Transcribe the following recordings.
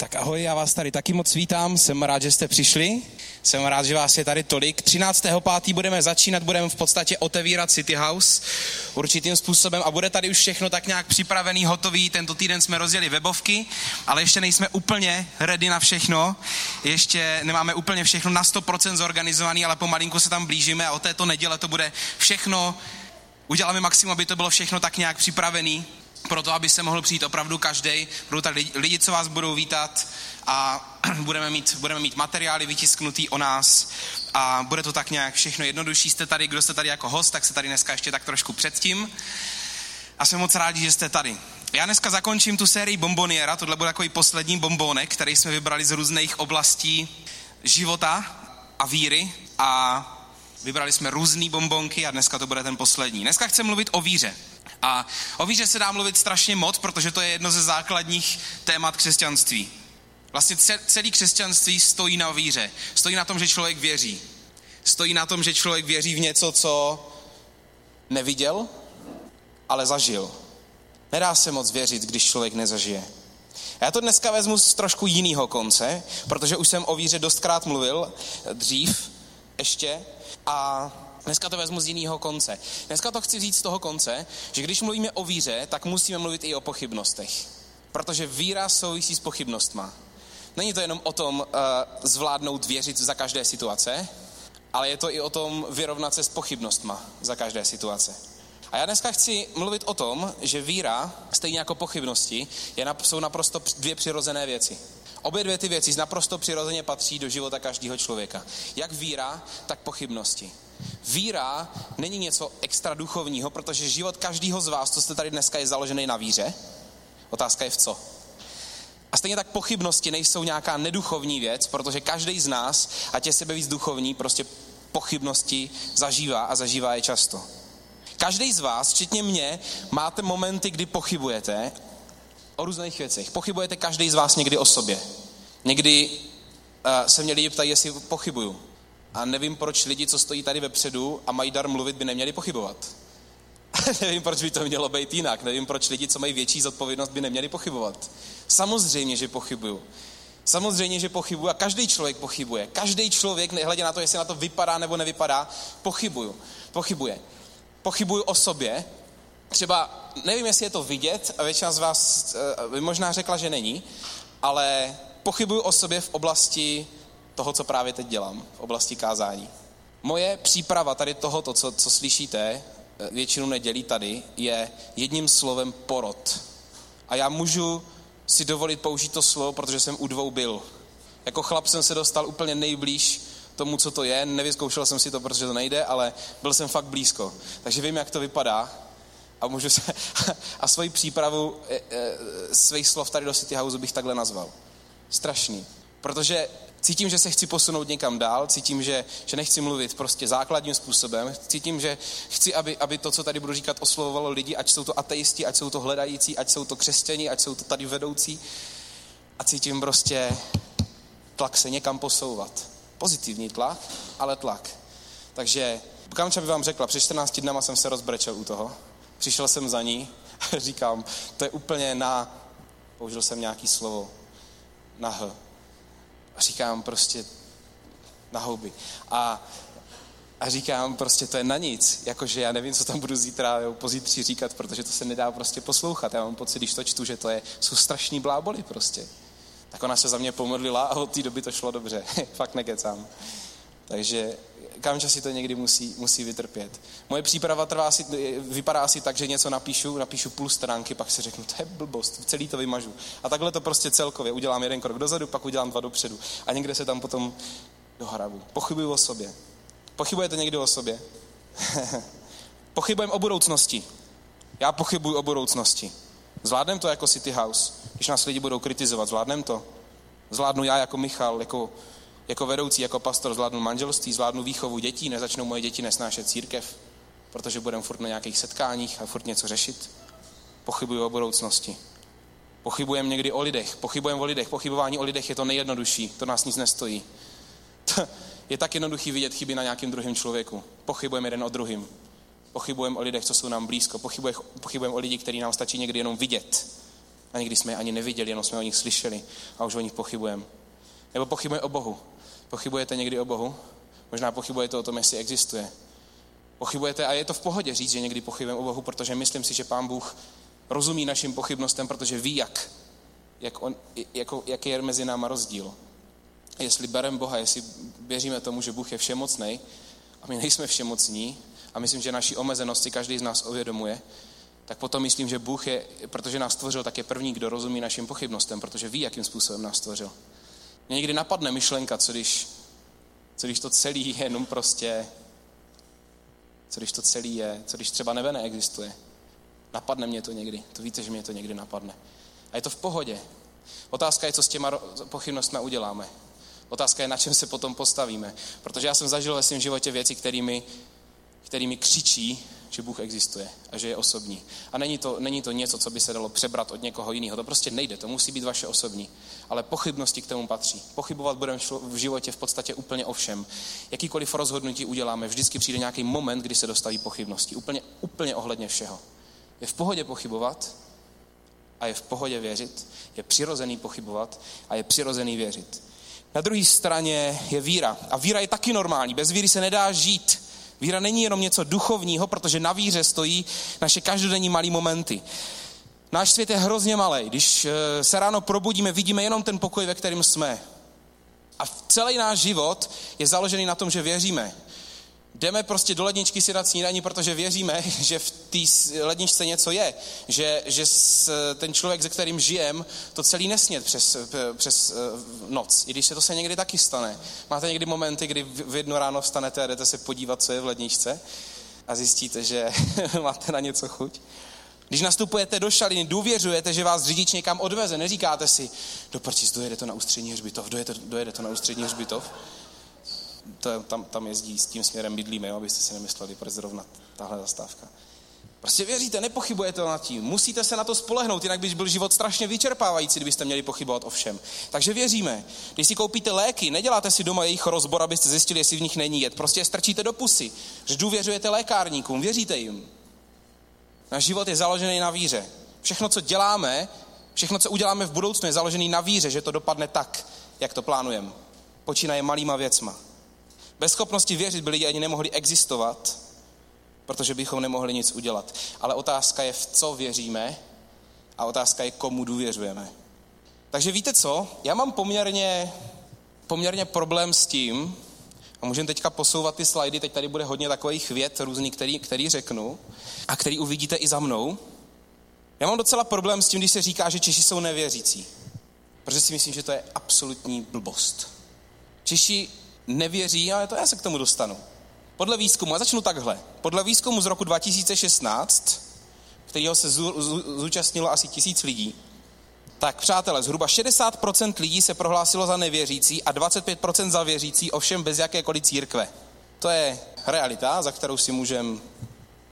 Tak ahoj, já vás tady taky moc vítám, jsem rád, že jste přišli, jsem rád, že vás je tady tolik. 13.5. budeme začínat, budeme v podstatě otevírat City House určitým způsobem a bude tady už všechno tak nějak připravený, hotový. Tento týden jsme rozjeli webovky, ale ještě nejsme úplně ready na všechno, ještě nemáme úplně všechno na 100% zorganizovaný, ale pomalinku se tam blížíme a od této neděle to bude všechno Uděláme maximum, aby to bylo všechno tak nějak připravený, pro to, aby se mohl přijít opravdu každý. Budou tady lidi, co vás budou vítat a budeme mít, budeme mít materiály vytisknutý o nás a bude to tak nějak všechno jednodušší. Jste tady, kdo jste tady jako host, tak se tady dneska ještě tak trošku předtím. A jsem moc rádi, že jste tady. Já dneska zakončím tu sérii Bomboniera, tohle bude takový poslední bombonek, který jsme vybrali z různých oblastí života a víry a vybrali jsme různé bombonky a dneska to bude ten poslední. Dneska chci mluvit o víře. A o víře se dá mluvit strašně moc, protože to je jedno ze základních témat křesťanství. Vlastně celý křesťanství stojí na víře. Stojí na tom, že člověk věří. Stojí na tom, že člověk věří v něco, co neviděl, ale zažil. Nedá se moc věřit, když člověk nezažije. A já to dneska vezmu z trošku jiného konce, protože už jsem o víře dostkrát mluvil dřív ještě a Dneska to vezmu z jiného konce. Dneska to chci říct z toho konce, že když mluvíme o víře, tak musíme mluvit i o pochybnostech. Protože víra souvisí s pochybnostma. Není to jenom o tom uh, zvládnout věřit za každé situace, ale je to i o tom vyrovnat se s pochybnostma za každé situace. A já dneska chci mluvit o tom, že víra, stejně jako pochybnosti, je, jsou naprosto dvě přirozené věci. Obě dvě ty věci naprosto přirozeně patří do života každého člověka. Jak víra, tak pochybnosti. Víra není něco extra duchovního, protože život každého z vás, co jste tady dneska, je založený na víře. Otázka je v co. A stejně tak pochybnosti nejsou nějaká neduchovní věc, protože každý z nás, ať je sebe víc duchovní, prostě pochybnosti zažívá a zažívá je často. Každý z vás, včetně mě, máte momenty, kdy pochybujete o různých věcech. Pochybujete každý z vás někdy o sobě. Někdy uh, se mě lidi ptají, jestli pochybuju. A nevím, proč lidi, co stojí tady vepředu a mají dar mluvit, by neměli pochybovat. nevím, proč by to mělo být jinak. Nevím, proč lidi, co mají větší zodpovědnost, by neměli pochybovat. Samozřejmě, že pochybuju. Samozřejmě, že pochybuju a každý člověk pochybuje. Každý člověk, nehledě na to, jestli na to vypadá nebo nevypadá, pochybuju. Pochybuje. Pochybuju o sobě. Třeba, nevím, jestli je to vidět, a většina z vás eh, by možná řekla, že není, ale pochybuju o sobě v oblasti toho, co právě teď dělám v oblasti kázání. Moje příprava tady tohoto, co, co slyšíte, eh, většinu nedělí tady, je jedním slovem porod. A já můžu si dovolit použít to slovo, protože jsem u dvou byl. Jako chlap jsem se dostal úplně nejblíž tomu, co to je. Nevyzkoušel jsem si to, protože to nejde, ale byl jsem fakt blízko. Takže vím, jak to vypadá. A můžu se, a svoji přípravu e, e, svých slov tady do City House bych takhle nazval. Strašný. Protože Cítím, že se chci posunout někam dál, cítím, že, že nechci mluvit prostě základním způsobem, cítím, že chci, aby, aby to, co tady budu říkat, oslovovalo lidi, ať jsou to ateisti, ať jsou to hledající, ať jsou to křesťani, ať jsou to tady vedoucí. A cítím prostě tlak se někam posouvat. Pozitivní tlak, ale tlak. Takže Kamča by vám řekla, před 14 dnama jsem se rozbrečel u toho. Přišel jsem za ní, říkám, to je úplně na, použil jsem nějaký slovo, na H a říkám prostě na houby. A, a říkám prostě, to je na nic. Jakože já nevím, co tam budu zítra nebo pozítří říkat, protože to se nedá prostě poslouchat. Já mám pocit, když to čtu, že to je, jsou strašní bláboli prostě. Tak ona se za mě pomodlila a od té doby to šlo dobře. Fakt nekecám. Takže Kamča si to někdy musí, musí vytrpět. Moje příprava trvá asi, vypadá asi tak, že něco napíšu, napíšu půl stránky, pak si řeknu, to je blbost, celý to vymažu. A takhle to prostě celkově. Udělám jeden krok dozadu, pak udělám dva dopředu. A někde se tam potom dohrabu. Pochybuju o sobě. Pochybujete někdy o sobě? Pochybujem o budoucnosti. Já pochybuju o budoucnosti. Zvládnem to jako City House, když nás lidi budou kritizovat, zvládnem to. Zvládnu já jako Michal, jako jako vedoucí, jako pastor zvládnu manželství, zvládnu výchovu dětí, nezačnou moje děti nesnášet církev, protože budeme furt na nějakých setkáních a furt něco řešit. Pochybuju o budoucnosti. Pochybujeme někdy o lidech. Pochybujeme o lidech. Pochybování o lidech je to nejjednodušší. To nás nic nestojí. je tak jednoduchý vidět chyby na nějakém druhém člověku. Pochybujeme jeden o druhým. Pochybujeme o lidech, co jsou nám blízko. Pochybujeme o lidi, kteří nám stačí někdy jenom vidět. A někdy jsme je ani neviděli, jenom jsme o nich slyšeli a už o nich pochybujeme. Nebo pochybujeme o Bohu. Pochybujete někdy o Bohu? Možná pochybujete o tom, jestli existuje. Pochybujete a je to v pohodě říct, že někdy pochybujeme o Bohu, protože myslím si, že Pán Bůh rozumí našim pochybnostem, protože ví, jak, jak, on, jako, jaký je mezi náma rozdíl. Jestli bereme Boha, jestli věříme tomu, že Bůh je všemocný a my nejsme všemocní a myslím, že naší omezenosti každý z nás uvědomuje, tak potom myslím, že Bůh je, protože nás stvořil, tak je první, kdo rozumí našim pochybnostem, protože ví, jakým způsobem nás stvořil. Mě někdy napadne myšlenka, co když, co když to celý je jenom prostě, co když to celý je, co když třeba nebe neexistuje. Napadne mě to někdy, to víte, že mě to někdy napadne. A je to v pohodě. Otázka je, co s těma pochybnostmi uděláme. Otázka je, na čem se potom postavíme. Protože já jsem zažil ve svém životě věci, kterými, kterými křičí, že Bůh existuje a že je osobní. A není to, není to něco, co by se dalo přebrat od někoho jiného. To prostě nejde, to musí být vaše osobní. Ale pochybnosti k tomu patří. Pochybovat budeme v životě v podstatě úplně o všem. Jakýkoliv rozhodnutí uděláme, vždycky přijde nějaký moment, kdy se dostaví pochybnosti. Úplně, úplně ohledně všeho. Je v pohodě pochybovat a je v pohodě věřit. Je přirozený pochybovat a je přirozený věřit. Na druhé straně je víra. A víra je taky normální. Bez víry se nedá žít. Víra není jenom něco duchovního, protože na víře stojí naše každodenní malé momenty. Náš svět je hrozně malý. Když eh, se ráno probudíme, vidíme jenom ten pokoj, ve kterém jsme. A celý náš život je založený na tom, že věříme. Jdeme prostě do ledničky si dát snídaní, protože věříme, že v té ledničce něco je. Že, že ten člověk, se kterým žijem, to celý nesnět přes, přes eh, noc. I když se to se někdy taky stane. Máte někdy momenty, kdy v jedno ráno vstanete a jdete se podívat, co je v ledničce a zjistíte, že máte na něco chuť. Když nastupujete do šaliny, důvěřujete, že vás řidič někam odveze. Neříkáte si, do dojede to na ústřední hřbitov, dojede, dojede to na ústřední hřbitov to, tam, tam jezdí s tím směrem bydlíme, jo, abyste si nemysleli, proč zrovna tahle zastávka. Prostě věříte, nepochybujete nad tím. Musíte se na to spolehnout, jinak by byl život strašně vyčerpávající, kdybyste měli pochybovat o všem. Takže věříme. Když si koupíte léky, neděláte si doma jejich rozbor, abyste zjistili, jestli v nich není jed. Prostě je strčíte do pusy. Že důvěřujete lékárníkům, věříte jim. Náš život je založený na víře. Všechno, co děláme, všechno, co uděláme v budoucnu, je založený na víře, že to dopadne tak, jak to plánujeme. Počínaje malýma věcma. Bez schopnosti věřit by lidi ani nemohli existovat, protože bychom nemohli nic udělat. Ale otázka je, v co věříme a otázka je, komu důvěřujeme. Takže víte co? Já mám poměrně, poměrně problém s tím, a můžeme teďka posouvat ty slajdy, teď tady bude hodně takových věd různých, který, který řeknu a který uvidíte i za mnou. Já mám docela problém s tím, když se říká, že Češi jsou nevěřící. Protože si myslím, že to je absolutní blbost. Češi nevěří, ale to já se k tomu dostanu. Podle výzkumu, a začnu takhle, podle výzkumu z roku 2016, kterého se zúčastnilo asi tisíc lidí, tak přátelé, zhruba 60% lidí se prohlásilo za nevěřící a 25% za věřící, ovšem bez jakékoliv církve. To je realita, za kterou si můžeme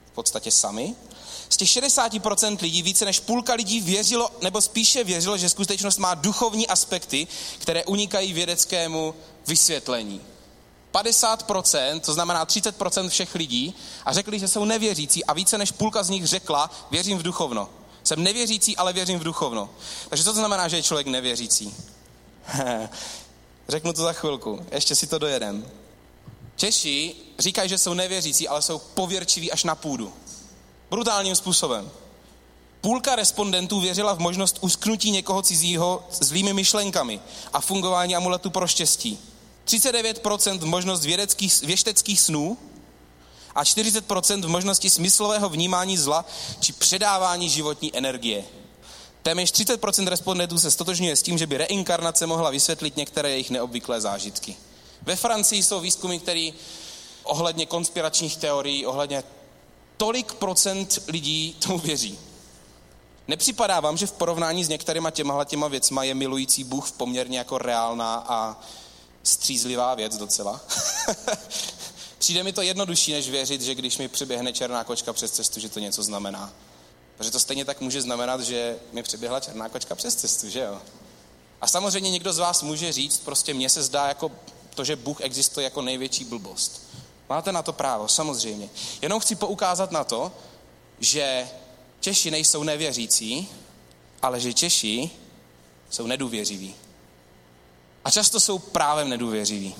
v podstatě sami. Z těch 60% lidí více než půlka lidí věřilo, nebo spíše věřilo, že skutečnost má duchovní aspekty, které unikají vědeckému vysvětlení. 50%, to znamená 30% všech lidí, a řekli, že jsou nevěřící a více než půlka z nich řekla, věřím v duchovno. Jsem nevěřící, ale věřím v duchovno. Takže co to znamená, že je člověk nevěřící? Řeknu to za chvilku, ještě si to dojedem. Češi říkají, že jsou nevěřící, ale jsou pověrčiví až na půdu. Brutálním způsobem. Půlka respondentů věřila v možnost usknutí někoho cizího zlými myšlenkami a fungování amuletu pro štěstí. 39% v možnost vědeckých, věšteckých snů a 40% v možnosti smyslového vnímání zla či předávání životní energie. Téměř 30% respondentů se stotožňuje s tím, že by reinkarnace mohla vysvětlit některé jejich neobvyklé zážitky. Ve Francii jsou výzkumy, které ohledně konspiračních teorií, ohledně tolik procent lidí tomu věří. Nepřipadá vám, že v porovnání s některýma těma těma věcma je milující Bůh poměrně jako reálná a střízlivá věc docela. Přijde mi to jednodušší, než věřit, že když mi přeběhne černá kočka přes cestu, že to něco znamená. Protože to stejně tak může znamenat, že mi přeběhla černá kočka přes cestu, že jo? A samozřejmě někdo z vás může říct, prostě mně se zdá jako to, že Bůh existuje jako největší blbost. Máte na to právo, samozřejmě. Jenom chci poukázat na to, že Češi nejsou nevěřící, ale že Češi jsou nedůvěřiví. A často jsou právem nedůvěřiví.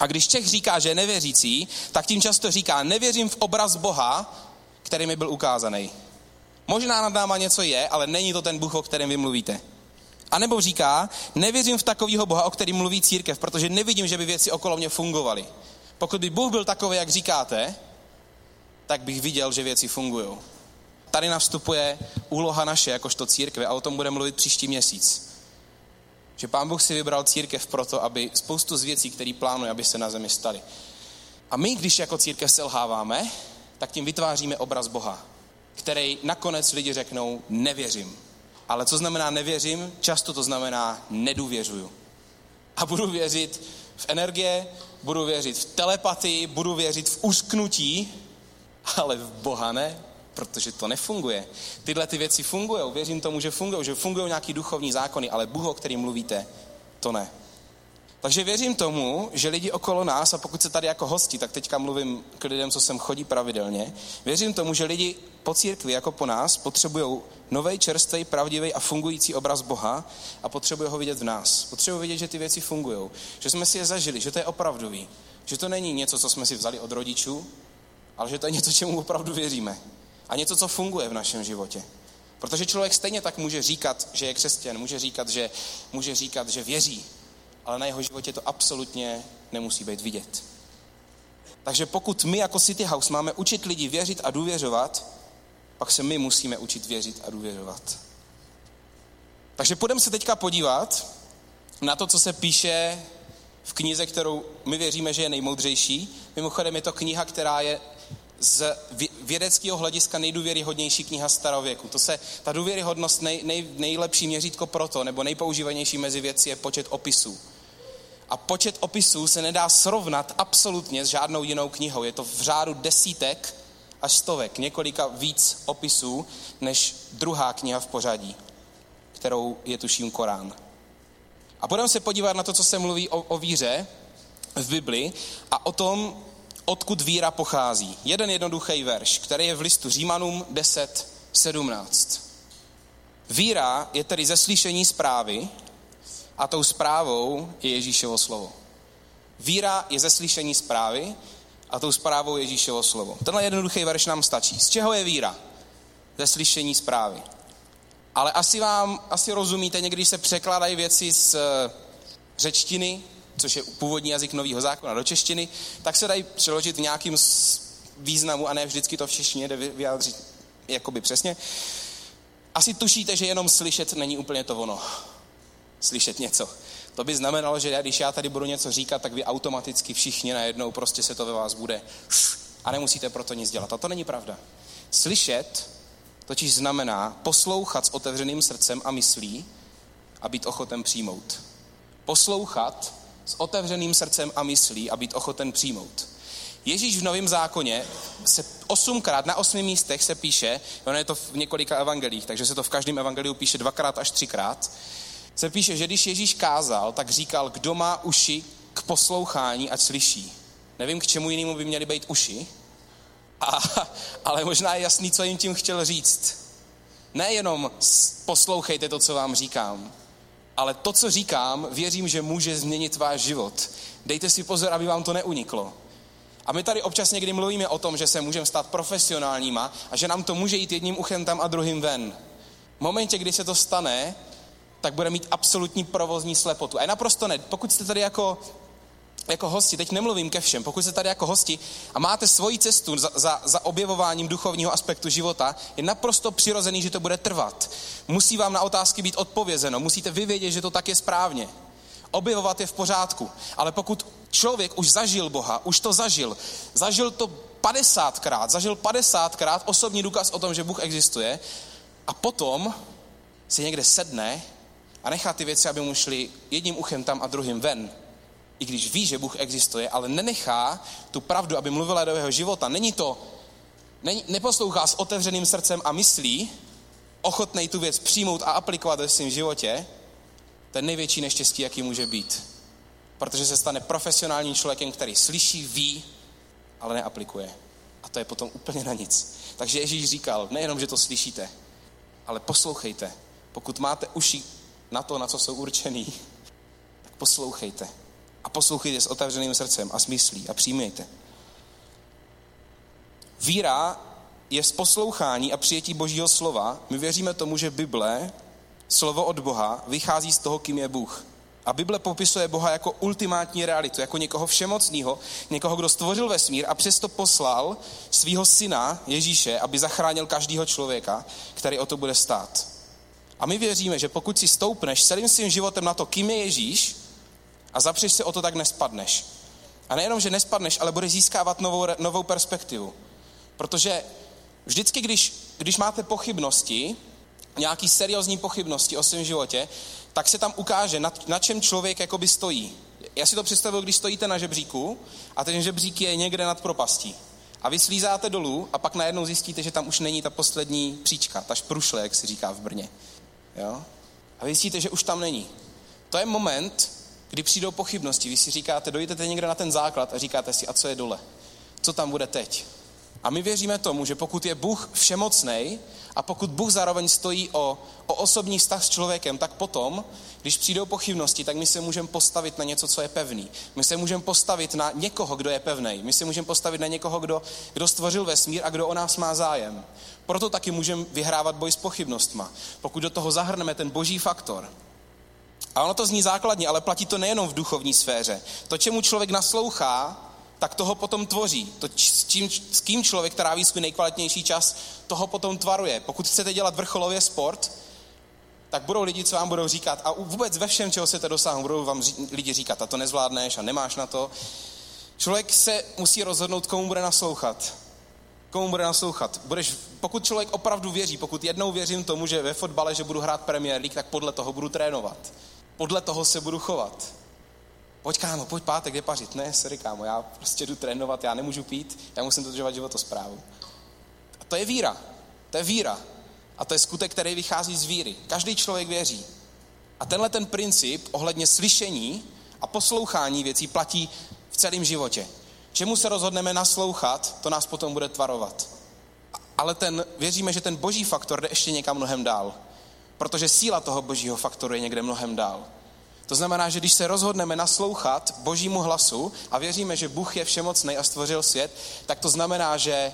A když Čech říká, že je nevěřící, tak tím často říká, nevěřím v obraz Boha, který mi byl ukázaný. Možná nad náma něco je, ale není to ten Bůh, o kterém vy mluvíte. A nebo říká, nevěřím v takového Boha, o kterém mluví církev, protože nevidím, že by věci okolo mě fungovaly. Pokud by Bůh byl takový, jak říkáte, tak bych viděl, že věci fungují. Tady nastupuje úloha naše, jakožto církve, a o tom budeme mluvit příští měsíc. Že Pán Bůh si vybral církev proto, aby spoustu z věcí, které plánuje, aby se na zemi staly. A my, když jako církev selháváme, tak tím vytváříme obraz Boha, který nakonec lidi řeknou, nevěřím. Ale co znamená nevěřím? Často to znamená nedůvěřuju. A budu věřit v energie, budu věřit v telepatii, budu věřit v usknutí, ale v Boha ne, protože to nefunguje. Tyhle ty věci fungují, věřím tomu, že fungují, že fungují nějaký duchovní zákony, ale Bůh, o kterým mluvíte, to ne. Takže věřím tomu, že lidi okolo nás, a pokud se tady jako hosti, tak teďka mluvím k lidem, co sem chodí pravidelně, věřím tomu, že lidi po církvi jako po nás potřebují nový, čerstvý, pravdivý a fungující obraz Boha a potřebují ho vidět v nás. Potřebují vidět, že ty věci fungují, že jsme si je zažili, že to je opravdový, že to není něco, co jsme si vzali od rodičů, ale že to je něco, čemu opravdu věříme. A něco, co funguje v našem životě. Protože člověk stejně tak může říkat, že je křesťan, může říkat, že, může říkat, že věří, ale na jeho životě to absolutně nemusí být vidět. Takže pokud my jako City House máme učit lidi věřit a důvěřovat, pak se my musíme učit věřit a důvěřovat. Takže půjdeme se teďka podívat na to, co se píše v knize, kterou my věříme, že je nejmoudřejší. Mimochodem je to kniha, která je z vědeckého hlediska nejdůvěryhodnější kniha starověku. To se, ta důvěryhodnost nej, nej, nejlepší měřítko proto, nebo nejpoužívanější mezi věci je počet opisů. A počet opisů se nedá srovnat absolutně s žádnou jinou knihou. Je to v řádu desítek až stovek, několika víc opisů, než druhá kniha v pořadí, kterou je tuším Korán. A budeme se podívat na to, co se mluví o, o víře v Bibli a o tom, odkud víra pochází. Jeden jednoduchý verš, který je v listu Římanům 10, 17. Víra je tedy zeslyšení zprávy a tou zprávou je Ježíšovo slovo. Víra je zeslyšení zprávy a tou zprávou je Ježíšovo slovo. Tenhle jednoduchý verš nám stačí. Z čeho je víra? Ze slyšení zprávy. Ale asi vám, asi rozumíte, někdy se překládají věci z eh, řečtiny, což je původní jazyk nového zákona, do češtiny, tak se dají přeložit v nějakým významu a ne vždycky to v češtině jde vyjádřit jakoby přesně. Asi tušíte, že jenom slyšet není úplně to ono. Slyšet něco. To by znamenalo, že když já tady budu něco říkat, tak vy automaticky všichni najednou prostě se to ve vás bude a nemusíte proto nic dělat. A to není pravda. Slyšet totiž znamená poslouchat s otevřeným srdcem a myslí a být ochoten přijmout. Poslouchat s otevřeným srdcem a myslí a být ochoten přijmout. Ježíš v Novém zákoně se osmkrát, na osmi místech se píše, ono je to v několika evangelích, takže se to v každém evangeliu píše dvakrát až třikrát, se píše, že když Ježíš kázal, tak říkal, kdo má uši k poslouchání, ať slyší. Nevím, k čemu jinému by měly být uši, a, ale možná je jasný, co jim tím chtěl říct. Nejenom poslouchejte to, co vám říkám, ale to, co říkám, věřím, že může změnit váš život. Dejte si pozor, aby vám to neuniklo. A my tady občas někdy mluvíme o tom, že se můžeme stát profesionálníma a že nám to může jít jedním uchem tam a druhým ven. V momentě, kdy se to stane, tak bude mít absolutní provozní slepotu. A je naprosto ne. Pokud jste tady jako, jako hosti, teď nemluvím ke všem, pokud jste tady jako hosti a máte svoji cestu za, za, za objevováním duchovního aspektu života, je naprosto přirozený, že to bude trvat. Musí vám na otázky být odpovězeno, musíte vyvědět, že to tak je správně. Objevovat je v pořádku. Ale pokud člověk už zažil Boha, už to zažil, zažil to 50krát, zažil 50krát osobní důkaz o tom, že Bůh existuje a potom si někde sedne a nechá ty věci, aby mu šly jedním uchem tam a druhým ven. I když ví, že Bůh existuje, ale nenechá tu pravdu, aby mluvila do jeho života. Není to, ne, neposlouchá s otevřeným srdcem a myslí, ochotnej tu věc přijmout a aplikovat ve svém životě, je největší neštěstí, jaký může být. Protože se stane profesionálním člověkem, který slyší, ví, ale neaplikuje. A to je potom úplně na nic. Takže Ježíš říkal, nejenom, že to slyšíte, ale poslouchejte, pokud máte uši na to, na co jsou určený, tak poslouchejte. A poslouchejte s otevřeným srdcem a smyslí a přijmějte. Víra je z poslouchání a přijetí Božího slova. My věříme tomu, že Bible, slovo od Boha, vychází z toho, kým je Bůh. A Bible popisuje Boha jako ultimátní realitu, jako někoho všemocného, někoho, kdo stvořil vesmír a přesto poslal svého syna Ježíše, aby zachránil každého člověka, který o to bude stát. A my věříme, že pokud si stoupneš celým svým životem na to, kým je Ježíš, a zapřeš se o to, tak nespadneš. A nejenom, že nespadneš, ale budeš získávat novou, novou perspektivu. Protože vždycky, když, když máte pochybnosti, nějaký seriózní pochybnosti o svém životě, tak se tam ukáže, na, na čem člověk jakoby stojí. Já si to představuji, když stojíte na žebříku a ten žebřík je někde nad propastí. A vy slízáte dolů a pak najednou zjistíte, že tam už není ta poslední příčka, ta šprušle, jak se říká v Brně. Jo? A vy zjistíte, že už tam není. To je moment, kdy přijdou pochybnosti. Vy si říkáte, dojdete někde na ten základ a říkáte si, a co je dole? Co tam bude teď? A my věříme tomu, že pokud je Bůh všemocný a pokud Bůh zároveň stojí o, o osobní vztah s člověkem, tak potom, když přijdou pochybnosti, tak my se můžeme postavit na něco, co je pevný. My se můžeme postavit na někoho, kdo je pevný. My se můžeme postavit na někoho, kdo, kdo stvořil vesmír a kdo o nás má zájem. Proto taky můžeme vyhrávat boj s pochybnostma. Pokud do toho zahrneme ten boží faktor, a ono to zní základně, ale platí to nejenom v duchovní sféře. To, čemu člověk naslouchá, tak toho potom tvoří. To, s, tím, s kým člověk tráví svůj nejkvalitnější čas, toho potom tvaruje. Pokud chcete dělat vrcholově sport, tak budou lidi, co vám budou říkat, a vůbec ve všem, čeho chcete dosáhnout, budou vám lidi říkat, a to nezvládneš a nemáš na to. Člověk se musí rozhodnout, komu bude naslouchat. Komu bude naslouchat. Budeš, pokud člověk opravdu věří, pokud jednou věřím tomu, že ve fotbale, že budu hrát Premier League, tak podle toho budu trénovat. Podle toho se budu chovat. Pojď kámo, pojď pátek, kde pařit. Ne, sorry kámo, já prostě jdu trénovat, já nemůžu pít, já musím dodržovat životosprávu. A to je víra. To je víra. A to je skutek, který vychází z víry. Každý člověk věří. A tenhle ten princip ohledně slyšení a poslouchání věcí platí v celém životě. Čemu se rozhodneme naslouchat, to nás potom bude tvarovat. Ale ten, věříme, že ten boží faktor jde ještě někam mnohem dál. Protože síla toho božího faktoru je někde mnohem dál. To znamená, že když se rozhodneme naslouchat božímu hlasu a věříme, že Bůh je všemocný a stvořil svět, tak to znamená, že,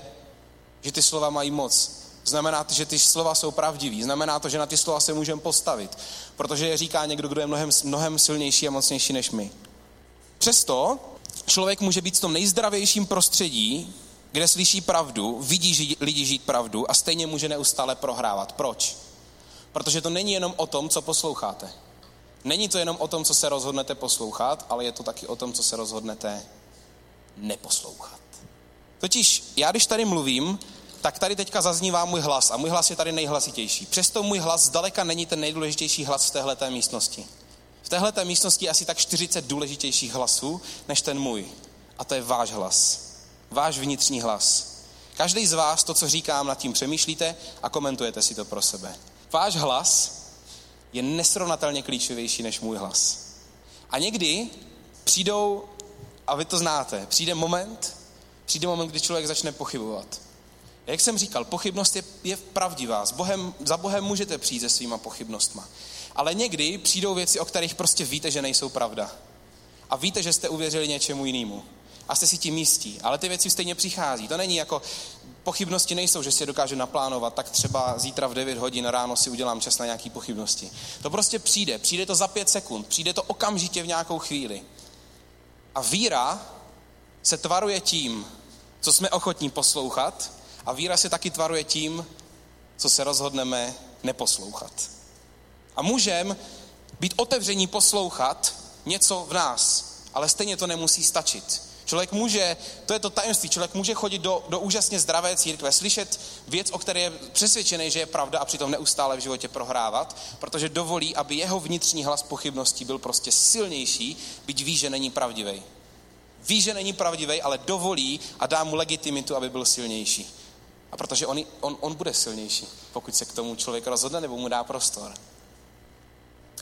že ty slova mají moc. Znamená to, že ty slova jsou pravdivý. Znamená to, že na ty slova se můžeme postavit. Protože je říká někdo, kdo je mnohem, mnohem silnější a mocnější než my. Přesto člověk může být v tom nejzdravějším prostředí, kde slyší pravdu, vidí lidi žít pravdu a stejně může neustále prohrávat. Proč? Protože to není jenom o tom, co posloucháte. Není to jenom o tom, co se rozhodnete poslouchat, ale je to taky o tom, co se rozhodnete neposlouchat. Totiž já, když tady mluvím, tak tady teďka zaznívá můj hlas a můj hlas je tady nejhlasitější. Přesto můj hlas zdaleka není ten nejdůležitější hlas v téhleté místnosti. V téhleté místnosti je asi tak 40 důležitějších hlasů než ten můj. A to je váš hlas. Váš vnitřní hlas. Každý z vás to, co říkám, nad tím přemýšlíte a komentujete si to pro sebe. Váš hlas je nesrovnatelně klíčovější než můj hlas. A někdy přijdou, a vy to znáte, přijde moment, přijde moment, kdy člověk začne pochybovat. Jak jsem říkal, pochybnost je, je pravdivá. S Bohem, za Bohem můžete přijít se svýma pochybnostma. Ale někdy přijdou věci, o kterých prostě víte, že nejsou pravda. A víte, že jste uvěřili něčemu jinému. A jste si tím jistí. Ale ty věci stejně přichází. To není jako, pochybnosti nejsou, že si je dokáže naplánovat, tak třeba zítra v 9 hodin ráno si udělám čas na nějaké pochybnosti. To prostě přijde, přijde to za pět sekund, přijde to okamžitě v nějakou chvíli. A víra se tvaruje tím, co jsme ochotní poslouchat a víra se taky tvaruje tím, co se rozhodneme neposlouchat. A můžeme být otevření poslouchat něco v nás, ale stejně to nemusí stačit. Člověk může, to je to tajemství, člověk může chodit do, do úžasně zdravé církve, slyšet věc, o které je přesvědčený, že je pravda a přitom neustále v životě prohrávat, protože dovolí, aby jeho vnitřní hlas pochybností byl prostě silnější, byť ví, že není pravdivý. Ví, že není pravdivý, ale dovolí a dá mu legitimitu, aby byl silnější. A protože on, on, on bude silnější, pokud se k tomu člověk rozhodne nebo mu dá prostor.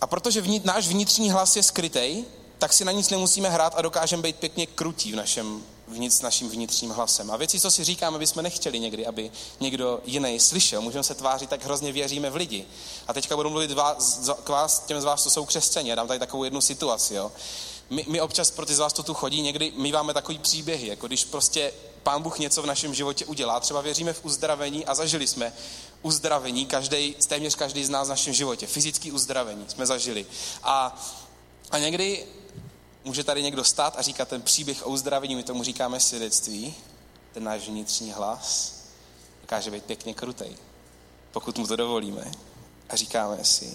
A protože vnitř, náš vnitřní hlas je skrytej, tak si na nic nemusíme hrát a dokážeme být pěkně krutí v našem vnitř naším vnitřním hlasem. A věci, co si říkáme, bychom nechtěli někdy, aby někdo jiný slyšel. Můžeme se tvářit, tak hrozně věříme v lidi. A teďka budu mluvit vás, k vás, těm z vás, co jsou křesťané. Já dám tady takovou jednu situaci. Jo. My, my občas pro ty z vás, co tu chodí, někdy my máme takový příběhy, jako když prostě pán Bůh něco v našem životě udělá. Třeba věříme v uzdravení a zažili jsme uzdravení, každý, téměř každý z nás v našem životě. Fyzický uzdravení jsme zažili. A, a někdy může tady někdo stát a říkat ten příběh o uzdravení, my tomu říkáme svědectví, ten náš vnitřní hlas, dokáže být pěkně krutej, pokud mu to dovolíme. A říkáme si,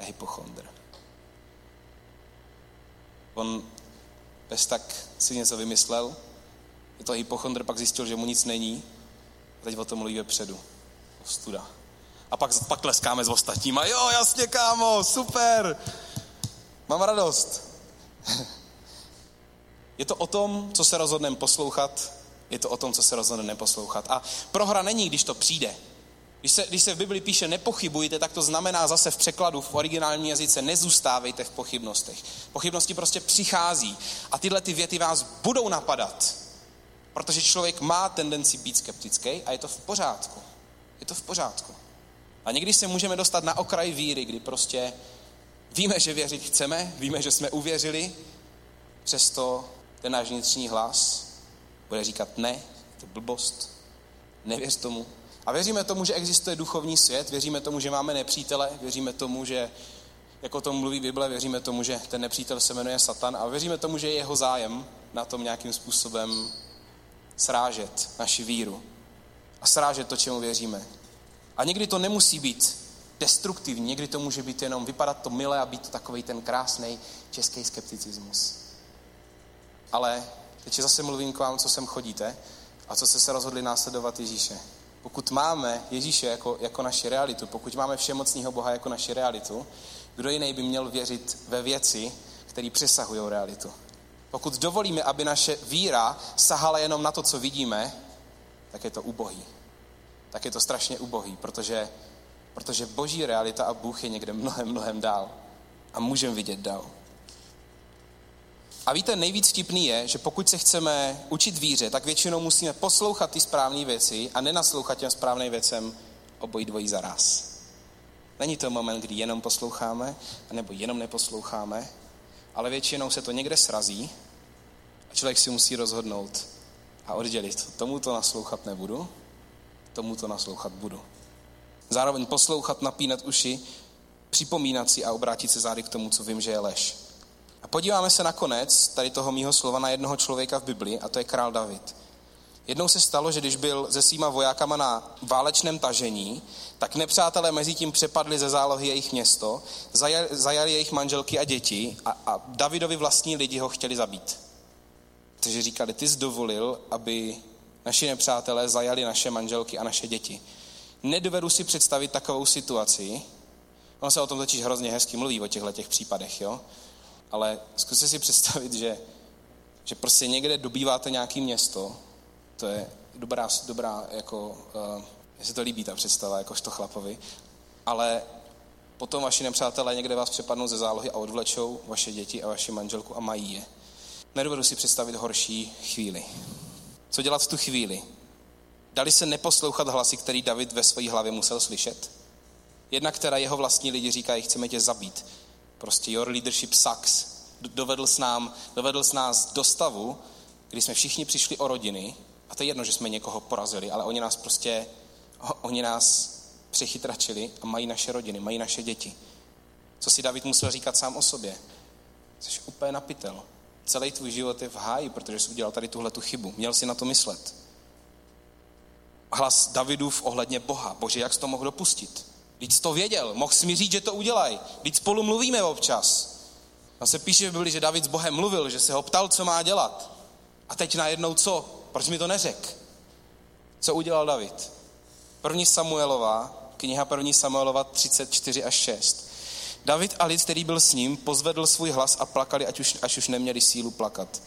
je hypochondr. On bez tak si něco vymyslel, je to hypochondr, pak zjistil, že mu nic není, a teď o tom mluví vepředu. Studa. A pak, pak tleskáme s ostatníma. Jo, jasně, kámo, super. Mám radost. Je to o tom, co se rozhodneme poslouchat, je to o tom, co se rozhodneme neposlouchat. A prohra není, když to přijde. Když se, když se v Bibli píše nepochybujte, tak to znamená zase v překladu, v originálním jazyce, nezůstávejte v pochybnostech. Pochybnosti prostě přichází a tyhle ty věty vás budou napadat. Protože člověk má tendenci být skeptický a je to v pořádku. Je to v pořádku. A někdy se můžeme dostat na okraj víry, kdy prostě víme, že věřit chceme, víme, že jsme uvěřili, přesto ten náš vnitřní hlas bude říkat ne, to blbost, nevěř tomu. A věříme tomu, že existuje duchovní svět, věříme tomu, že máme nepřítele, věříme tomu, že jako tom mluví Bible, věříme tomu, že ten nepřítel se jmenuje Satan a věříme tomu, že je jeho zájem na tom nějakým způsobem srážet naši víru a srážet to, čemu věříme. A někdy to nemusí být destruktivní, někdy to může být jenom vypadat to milé a být to takový ten krásný český skepticismus. Ale teď zase mluvím k vám, co sem chodíte a co jste se rozhodli následovat Ježíše. Pokud máme Ježíše jako, jako naši realitu, pokud máme všemocného Boha jako naši realitu, kdo jiný by měl věřit ve věci, které přesahují realitu? Pokud dovolíme, aby naše víra sahala jenom na to, co vidíme, tak je to ubohý. Tak je to strašně ubohý, protože, protože boží realita a Bůh je někde mnohem, mnohem dál. A můžeme vidět dál. A víte, nejvíc vtipný je, že pokud se chceme učit víře, tak většinou musíme poslouchat ty správné věci a nenaslouchat těm správným věcem obojí dvojí zaraz. Není to moment, kdy jenom posloucháme, nebo jenom neposloucháme, ale většinou se to někde srazí a člověk si musí rozhodnout a oddělit. Tomu to naslouchat nebudu, tomu to naslouchat budu. Zároveň poslouchat, napínat uši, připomínat si a obrátit se zády k tomu, co vím, že je lež. A podíváme se nakonec tady toho mýho slova na jednoho člověka v Biblii, a to je král David. Jednou se stalo, že když byl se svýma vojákama na válečném tažení, tak nepřátelé mezi tím přepadli ze zálohy jejich město, zajali, zajali jejich manželky a děti a, a Davidovi vlastní lidi ho chtěli zabít. Takže říkali, ty jsi dovolil, aby naši nepřátelé zajali naše manželky a naše děti. Nedovedu si představit takovou situaci, ono se o tom totiž hrozně hezky mluví o těchto těch případech, jo? ale zkuste si představit, že, že prostě někde dobýváte nějaké město, to je dobrá, dobrá jako, uh, se to líbí ta představa, jakožto chlapovi, ale potom vaši nepřátelé někde vás přepadnou ze zálohy a odvlečou vaše děti a vaši manželku a mají je. Nedovedu si představit horší chvíli. Co dělat v tu chvíli? Dali se neposlouchat hlasy, který David ve své hlavě musel slyšet? Jedna, která jeho vlastní lidi říkají, chceme tě zabít. Prostě your leadership sucks. Dovedl s, nám, dovedl s nás do stavu, kdy jsme všichni přišli o rodiny, a to je jedno, že jsme někoho porazili, ale oni nás prostě, oni nás přechytračili a mají naše rodiny, mají naše děti. Co si David musel říkat sám o sobě? Jsi úplně napitel. Celý tvůj život je v háji, protože jsi udělal tady tuhle tu chybu. Měl si na to myslet. Hlas Davidův ohledně Boha. Bože, jak jsi to mohl dopustit? Víc to věděl, mohl jsi mi říct, že to udělaj. Víc spolu mluvíme občas. A se píše v Bibli, že David s Bohem mluvil, že se ho ptal, co má dělat. A teď najednou co? Proč mi to neřek? Co udělal David? První Samuelova, kniha první Samuelova 34 až 6. David a lid, který byl s ním, pozvedl svůj hlas a plakali, ať už, až už neměli sílu plakat.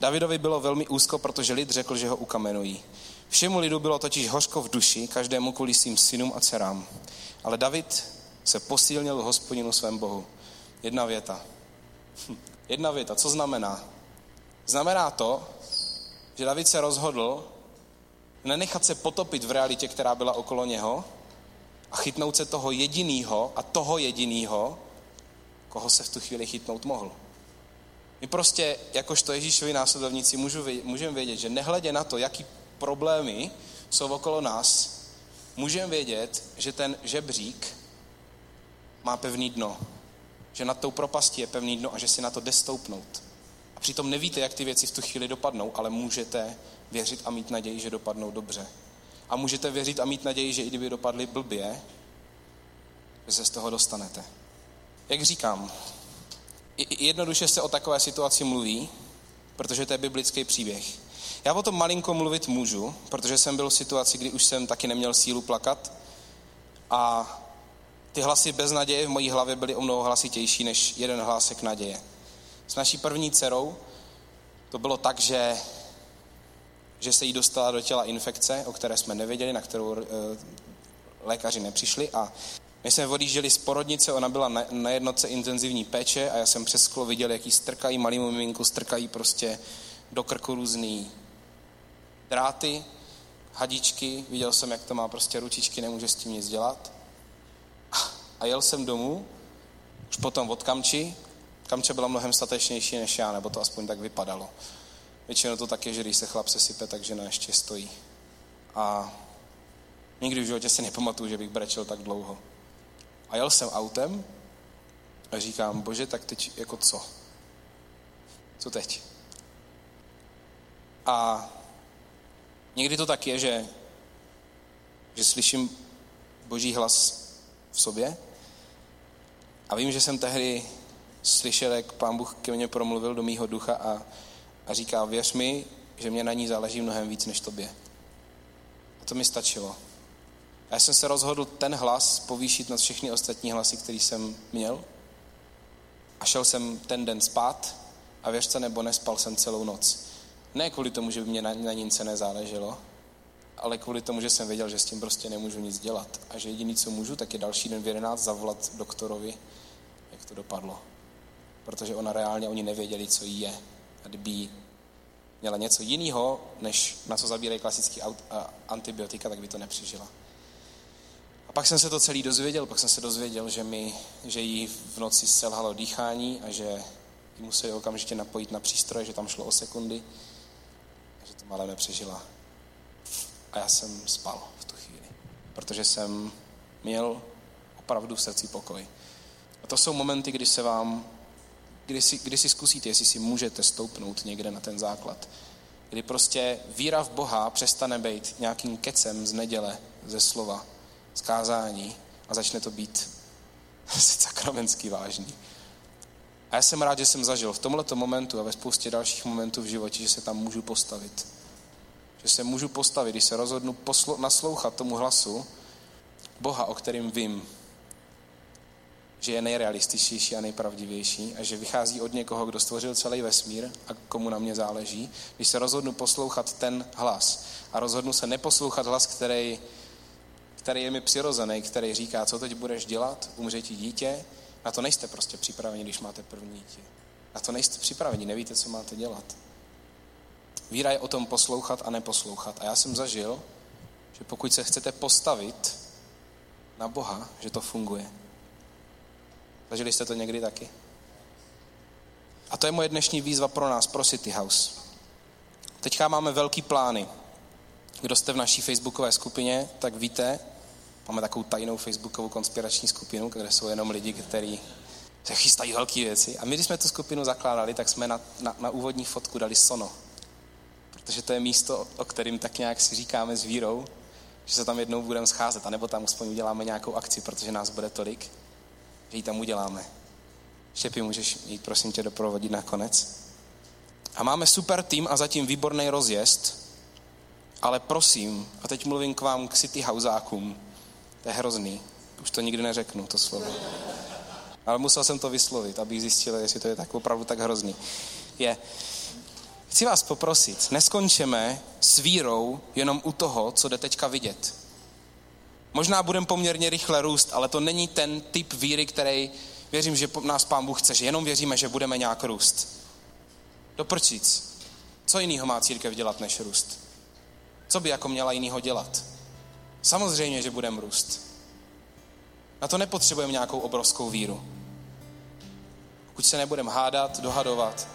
Davidovi bylo velmi úzko, protože lid řekl, že ho ukamenují. Všemu lidu bylo totiž hořko v duši, každému kvůli svým synům a dcerám. Ale David se posílnil hospodinu svém Bohu. Jedna věta. Hm. Jedna věta. Co znamená? Znamená to, že David se rozhodl nenechat se potopit v realitě, která byla okolo něho a chytnout se toho jediného a toho jediného, koho se v tu chvíli chytnout mohl. My prostě, jakožto Ježíšovi následovníci, můžeme vědět, že nehledě na to, jaký problémy jsou okolo nás, můžeme vědět, že ten žebřík má pevný dno. Že nad tou propastí je pevný dno a že si na to jde stoupnout. A přitom nevíte, jak ty věci v tu chvíli dopadnou, ale můžete věřit a mít naději, že dopadnou dobře. A můžete věřit a mít naději, že i kdyby dopadly blbě, že se z toho dostanete. Jak říkám, jednoduše se o takové situaci mluví, protože to je biblický příběh. Já o tom malinko mluvit můžu, protože jsem byl v situaci, kdy už jsem taky neměl sílu plakat a ty hlasy bez naděje v mojí hlavě byly o mnoho hlasitější než jeden hlásek naděje. S naší první dcerou to bylo tak, že, že se jí dostala do těla infekce, o které jsme nevěděli, na kterou e, lékaři nepřišli a my jsme odjížděli z porodnice, ona byla na, na intenzivní péče a já jsem přes sklo viděl, jaký strkají malýmu miminku, strkají prostě do krku různý dráty, hadičky, viděl jsem, jak to má prostě ručičky, nemůže s tím nic dělat. A jel jsem domů, už potom od Kamči. Kamče byla mnohem statečnější než já, nebo to aspoň tak vypadalo. Většinou to tak je, že když se chlap sesype, tak žena ještě stojí. A nikdy v životě si nepamatuju, že bych brečel tak dlouho. A jel jsem autem a říkám, bože, tak teď jako co? Co teď? A někdy to tak je, že, že slyším boží hlas v sobě a vím, že jsem tehdy slyšel, jak pán Bůh ke mně promluvil do mýho ducha a, a říká, věř mi, že mě na ní záleží mnohem víc než tobě. A to mi stačilo. A já jsem se rozhodl ten hlas povýšit nad všechny ostatní hlasy, který jsem měl. A šel jsem ten den spát a věřte nebo nespal jsem celou noc. Ne kvůli tomu, že by mě na, na nince nezáleželo, ale kvůli tomu, že jsem věděl, že s tím prostě nemůžu nic dělat. A že jediný, co můžu, tak je další den v 11 zavolat doktorovi, jak to dopadlo. Protože ona reálně, oni nevěděli, co jí je. A kdyby měla něco jiného, než na co zabírají klasický antibiotika, tak by to nepřežila. A pak jsem se to celý dozvěděl, pak jsem se dozvěděl, že, mi, že jí v noci selhalo dýchání a že ji museli okamžitě napojit na přístroje, že tam šlo o sekundy že to malé nepřežila. A já jsem spal v tu chvíli, protože jsem měl opravdu v srdci pokoj. A to jsou momenty, kdy se vám, kdy si, kdy si zkusíte, jestli si můžete stoupnout někde na ten základ. Kdy prostě víra v Boha přestane být nějakým kecem z neděle, ze slova, zkázání a začne to být sakramentsky vážný. A já jsem rád, že jsem zažil v tomto momentu a ve spoustě dalších momentů v životě, že se tam můžu postavit. Že se můžu postavit, když se rozhodnu poslo- naslouchat tomu hlasu Boha, o kterým vím, že je nejrealističtější a nejpravdivější a že vychází od někoho, kdo stvořil celý vesmír a komu na mě záleží, když se rozhodnu poslouchat ten hlas a rozhodnu se neposlouchat hlas, který který je mi přirozený, který říká, co teď budeš dělat, umře ti dítě, na to nejste prostě připraveni, když máte první dítě. Na to nejste připraveni, nevíte, co máte dělat. Víra je o tom poslouchat a neposlouchat. A já jsem zažil, že pokud se chcete postavit na Boha, že to funguje. Zažili jste to někdy taky? A to je moje dnešní výzva pro nás, pro City House. Teďka máme velký plány. Kdo jste v naší facebookové skupině, tak víte, Máme takovou tajnou facebookovou konspirační skupinu, kde jsou jenom lidi, kteří se chystají velké věci. A my, když jsme tu skupinu zakládali, tak jsme na, na, na úvodní fotku dali sono. Protože to je místo, o kterým tak nějak si říkáme s vírou, že se tam jednou budeme scházet, anebo tam aspoň uděláme nějakou akci, protože nás bude tolik, že ji tam uděláme. Štěpy, můžeš jít, prosím tě, doprovodit na konec. A máme super tým a zatím výborný rozjezd, ale prosím, a teď mluvím k vám, k City Houseákům, to je hrozný. Už to nikdy neřeknu, to slovo. Ale musel jsem to vyslovit, abych zjistil, jestli to je tak opravdu tak hrozný. Je, chci vás poprosit, neskončeme s vírou jenom u toho, co jde teďka vidět. Možná budeme poměrně rychle růst, ale to není ten typ víry, který věřím, že nás Pán Bůh chce, že jenom věříme, že budeme nějak růst. Doprčíc. Co jiného má církev dělat než růst? Co by jako měla jinýho dělat? Samozřejmě, že budeme růst. Na to nepotřebujeme nějakou obrovskou víru. Pokud se nebudeme hádat, dohadovat,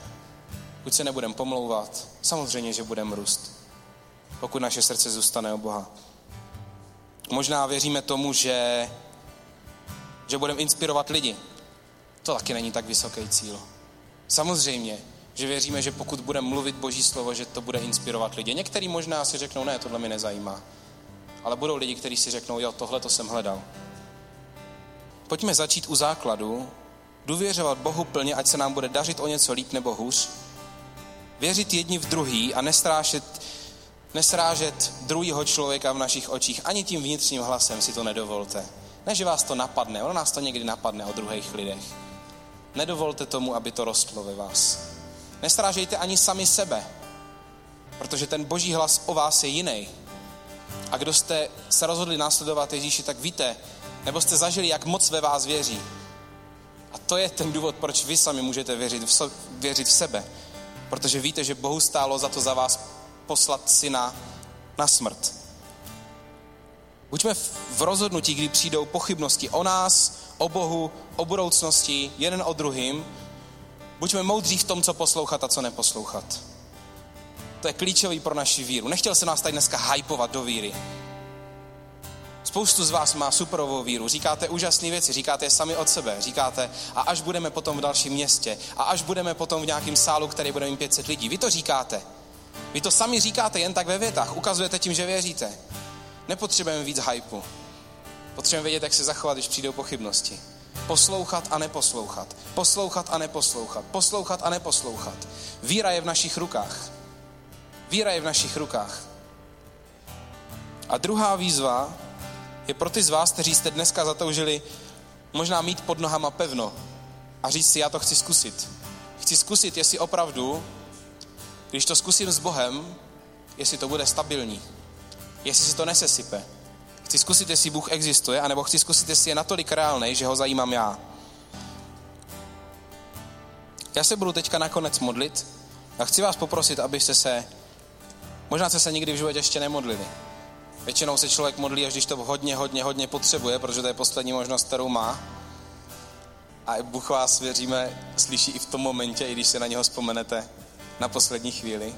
pokud se nebudeme pomlouvat, samozřejmě, že budeme růst. Pokud naše srdce zůstane o Boha. Možná věříme tomu, že, že budeme inspirovat lidi. To taky není tak vysoký cíl. Samozřejmě, že věříme, že pokud budeme mluvit Boží slovo, že to bude inspirovat lidi. Některý možná si řeknou, ne, tohle mi nezajímá. Ale budou lidi, kteří si řeknou, jo, tohle to jsem hledal. Pojďme začít u základu, důvěřovat Bohu plně, ať se nám bude dařit o něco líp nebo hůř, věřit jedni v druhý a nestrážet, nesrážet druhého člověka v našich očích. Ani tím vnitřním hlasem si to nedovolte. Ne, že vás to napadne, ono nás to někdy napadne o druhých lidech. Nedovolte tomu, aby to rostlo ve vás. Nestrážejte ani sami sebe, protože ten boží hlas o vás je jiný. A kdo jste se rozhodli následovat Ježíši, tak víte, nebo jste zažili, jak moc ve vás věří. A to je ten důvod, proč vy sami můžete věřit v, so, věřit v sebe. Protože víte, že Bohu stálo za to za vás poslat syna na smrt. Buďme v rozhodnutí, kdy přijdou pochybnosti o nás, o Bohu, o budoucnosti, jeden o druhým. Buďme moudří v tom, co poslouchat a co neposlouchat. To je klíčový pro naši víru. Nechtěl se nás tady dneska hypovat do víry. Spoustu z vás má superovou víru, říkáte úžasné věci, říkáte je sami od sebe, říkáte a až budeme potom v dalším městě a až budeme potom v nějakém sálu, který bude mít 500 lidí. Vy to říkáte. Vy to sami říkáte jen tak ve větách, ukazujete tím, že věříte. Nepotřebujeme víc hypu. Potřebujeme vědět, jak se zachovat, když přijdou pochybnosti. Poslouchat a neposlouchat. Poslouchat a neposlouchat. Poslouchat a neposlouchat. Víra je v našich rukách. Víra je v našich rukách. A druhá výzva je pro ty z vás, kteří jste dneska zatoužili možná mít pod nohama pevno a říct si, já to chci zkusit. Chci zkusit, jestli opravdu, když to zkusím s Bohem, jestli to bude stabilní, jestli si to nesesype. Chci zkusit, jestli Bůh existuje, anebo chci zkusit, jestli je natolik reálný, že ho zajímám já. Já se budu teďka nakonec modlit a chci vás poprosit, abyste se, možná jste se nikdy v životě ještě nemodlili, Většinou se člověk modlí, až když to hodně, hodně, hodně potřebuje, protože to je poslední možnost, kterou má. A Bůh vás, věříme, slyší i v tom momentě, i když se na něho vzpomenete na poslední chvíli.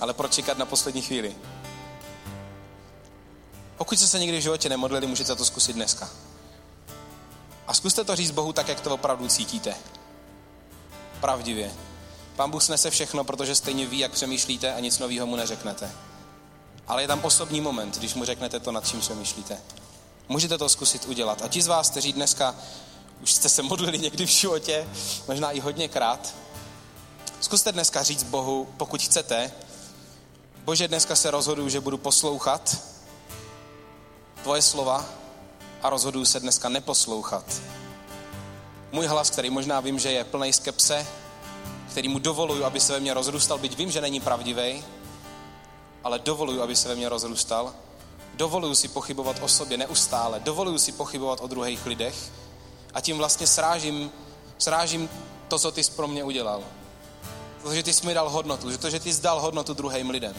Ale proč čekat na poslední chvíli? Pokud jste se nikdy v životě nemodlili, můžete to zkusit dneska. A zkuste to říct Bohu tak, jak to opravdu cítíte. Pravdivě. Pán Bůh snese všechno, protože stejně ví, jak přemýšlíte a nic nového mu neřeknete. Ale je tam osobní moment, když mu řeknete to, nad čím přemýšlíte. Můžete to zkusit udělat. A ti z vás, kteří dneska už jste se modlili někdy v životě, možná i hodněkrát, zkuste dneska říct Bohu, pokud chcete, Bože, dneska se rozhoduju, že budu poslouchat tvoje slova a rozhoduju se dneska neposlouchat. Můj hlas, který možná vím, že je plný skepse, který mu dovoluju, aby se ve mně rozrůstal, byť vím, že není pravdivý, ale dovoluju, aby se ve mně rozrůstal. Dovoluju si pochybovat o sobě neustále. Dovoluju si pochybovat o druhých lidech a tím vlastně srážím, srážím to, co ty jsi pro mě udělal. Protože ty jsi mi dal hodnotu, že to, že ty jsi dal hodnotu druhým lidem,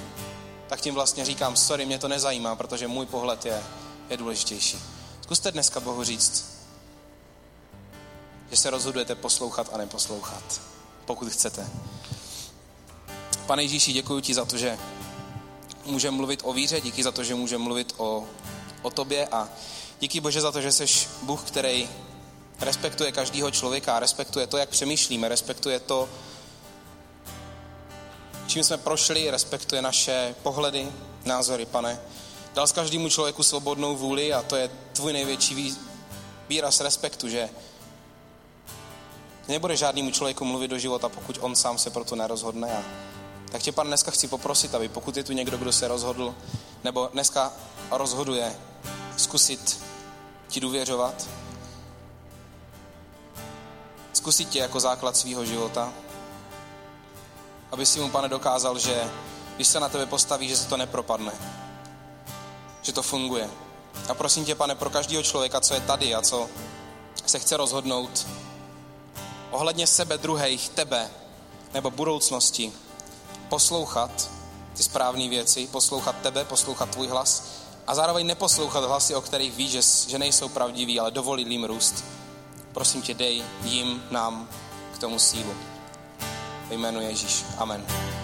tak tím vlastně říkám, sorry, mě to nezajímá, protože můj pohled je, je důležitější. Zkuste dneska Bohu říct, že se rozhodujete poslouchat a neposlouchat, pokud chcete. Pane Ježíši, děkuji ti za to, že můžeme mluvit o víře, díky za to, že můžeme mluvit o, o tobě a díky Bože za to, že jsi Bůh, který respektuje každého člověka, respektuje to, jak přemýšlíme, respektuje to, čím jsme prošli, respektuje naše pohledy, názory, pane. Dal s každému člověku svobodnou vůli a to je tvůj největší výraz respektu, že nebude žádnému člověku mluvit do života, pokud on sám se proto nerozhodne a tak tě, pan, dneska chci poprosit, aby pokud je tu někdo, kdo se rozhodl, nebo dneska rozhoduje zkusit ti důvěřovat, zkusit tě jako základ svého života, aby si mu, pane, dokázal, že když se na tebe postaví, že se to nepropadne, že to funguje. A prosím tě, pane, pro každého člověka, co je tady a co se chce rozhodnout ohledně sebe, druhých, tebe nebo budoucnosti, poslouchat ty správné věci, poslouchat tebe, poslouchat tvůj hlas a zároveň neposlouchat hlasy, o kterých víš, že, že nejsou pravdiví, ale dovolit jim růst. Prosím tě, dej jim, nám k tomu sílu. Ve jménu Ježíš. Amen.